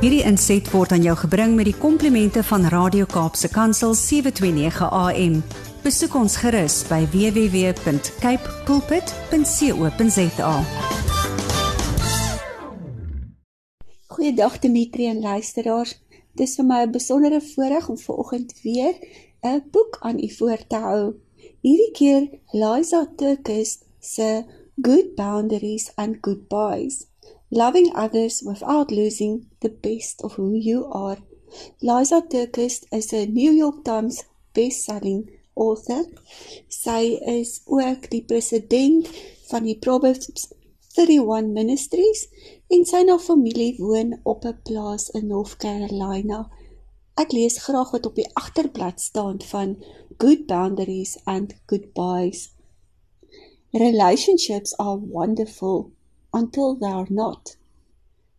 Hierdie inset word aan jou gebring met die komplimente van Radio Kaapse Kansel 729 AM. Besoek ons gerus by www.cape pulpit.co.za. Goeiedag Dimitri en luisteraars. Dis vir my 'n besondere voorreg om vanoggend weer 'n boek aan u voor te hou. Hierdie keer Liza Turkis se Good Boundaries and Goodbyes. Loving others without losing the best of who you are. Liza Turkis is 'n New York Times best-selling author. Sy is ook die president van die Proverbs 31 Ministries en sy haar familie woon op 'n plaas in North Carolina. Ek lees graag wat op die agterblad staan van Good Boundaries and Goodbyes. Relationships are wonderful until they are not.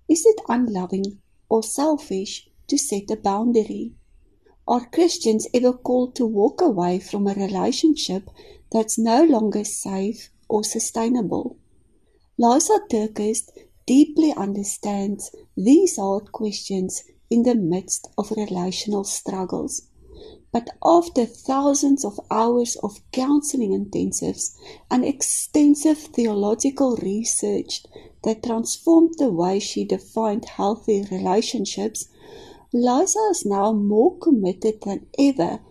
Is it unloving or selfish to set a boundary? Are Christians ever called to walk away from a relationship that's no longer safe or sustainable? Liza Turkist deeply understands these hard questions in the midst of relational struggles. But after thousands of hours of counseling intensives and extensive theological research that transformed the way she defined healthy relationships, Liza is now more committed than ever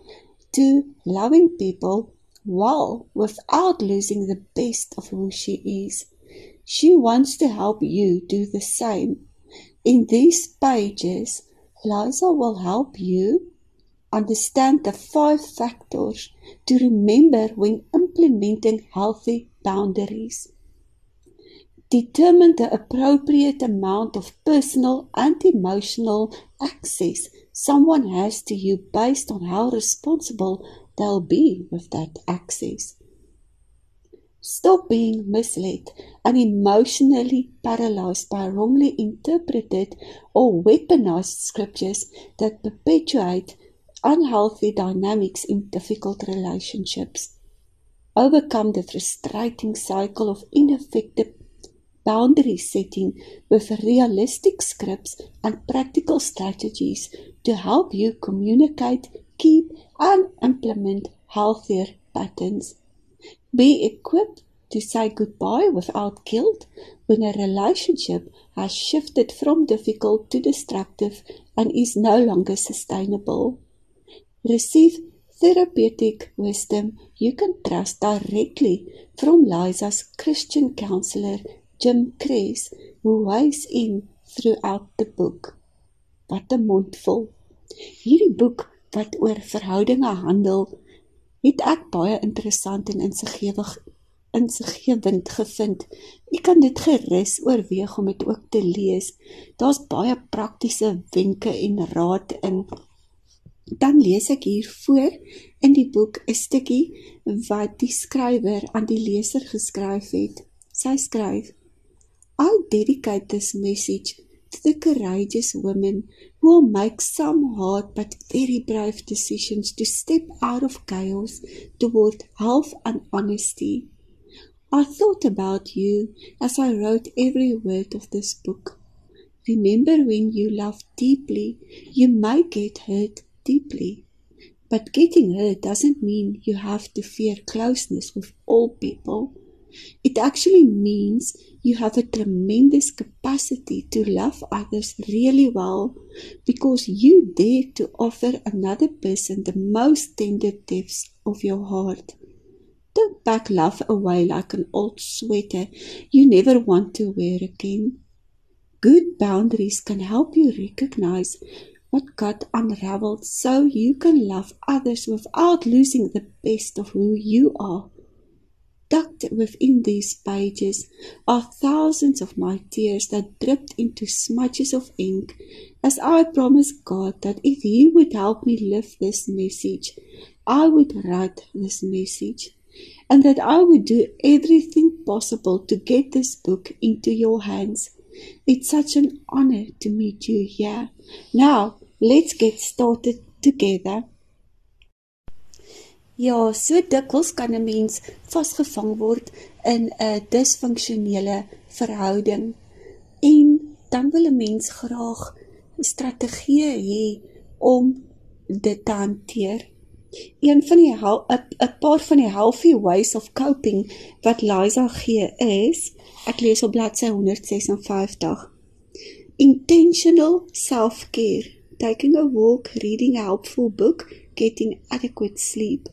to loving people well without losing the best of who she is. She wants to help you do the same. In these pages, Liza will help you understand the five factors to remember when implementing healthy boundaries. Determine the appropriate amount of personal and emotional access someone has to you based on how responsible they'll be with that access. Stop being misled and emotionally paralyzed by wrongly interpreted or weaponized scriptures that perpetuate unhealthy dynamics in difficult relationships. Overcome the frustrating cycle of ineffective boundary setting with realistic scripts and practical strategies to help you communicate, keep, and implement healthier patterns. Be equipped to say goodbye without guilt when a relationship has shifted from difficult to destructive and is no longer sustainable. Receive therapeutic wisdom you can trust directly from Liza's Christian counselor, Jim Kress, who weighs in throughout the book. Wat 'n mondvol. Hierdie boek wat oor verhoudinge handel, het ek baie interessant en insiggewig insiggewend gevind. Ek kan dit gerus oorweeg om dit ook te lees. Daar's baie praktiese wenke en raad in dan lees ek hier voor in die boek 'n stukkie wat die skrywer aan die leser geskryf het. Sy skryf: I dedicate this message to the courageous women who will make some hard but very brave decisions to step out of chaos toward health and honesty. I thought about you as I wrote every word of this book. Remember when you love deeply, you may get hurt deeply. But getting hurt doesn't mean you have to fear closeness with all people. It actually means you have a tremendous capacity to love others really well because you dare to offer another person the most tender depths of your heart. Don't pack love away like an old sweater you never want to wear again. Good boundaries can help you recognize what God unraveled so you can love others without losing the best of who you are. Tucked within these pages are thousands of my tears that dripped into smudges of ink as I promised God that if He would help me live this message, I would write this message and that I would do everything possible to get this book into your hands. It's such an honor to meet you here. Now, Let's get started together. Ja, so dikwels kan 'n mens vasgevang word in 'n disfunksionele verhouding. dan wil 'n mens graag strategieë hê om dit te hanteer. Een van die 'n paar van die healthy ways of coping wat Liza gee is, ek lees op bladsy 156. Intentional self-care, taking a walk, reading a helpful book, getting adequate sleep.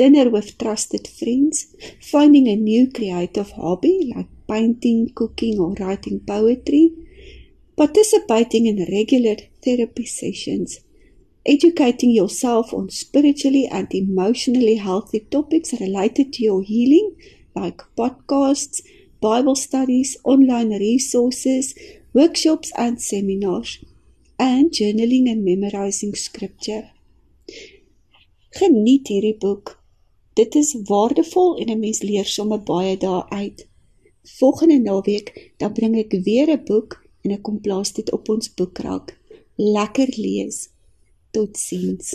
Dinner with trusted friends, finding a new creative hobby like painting, cooking or writing poetry, participating in regular therapy sessions, educating yourself on spiritually and emotionally healthy topics related to your healing, like podcasts, Bible studies, online resources, workshops and seminars, and journaling and memorizing scripture. Geniet hierdie boek. Dit is waardevol en 'n mens leer sommer baie daaruit. Volgende naweek dan bring ek weer 'n boek en ek kom plaas dit op ons boekrak. Lekker lees. Totsiens.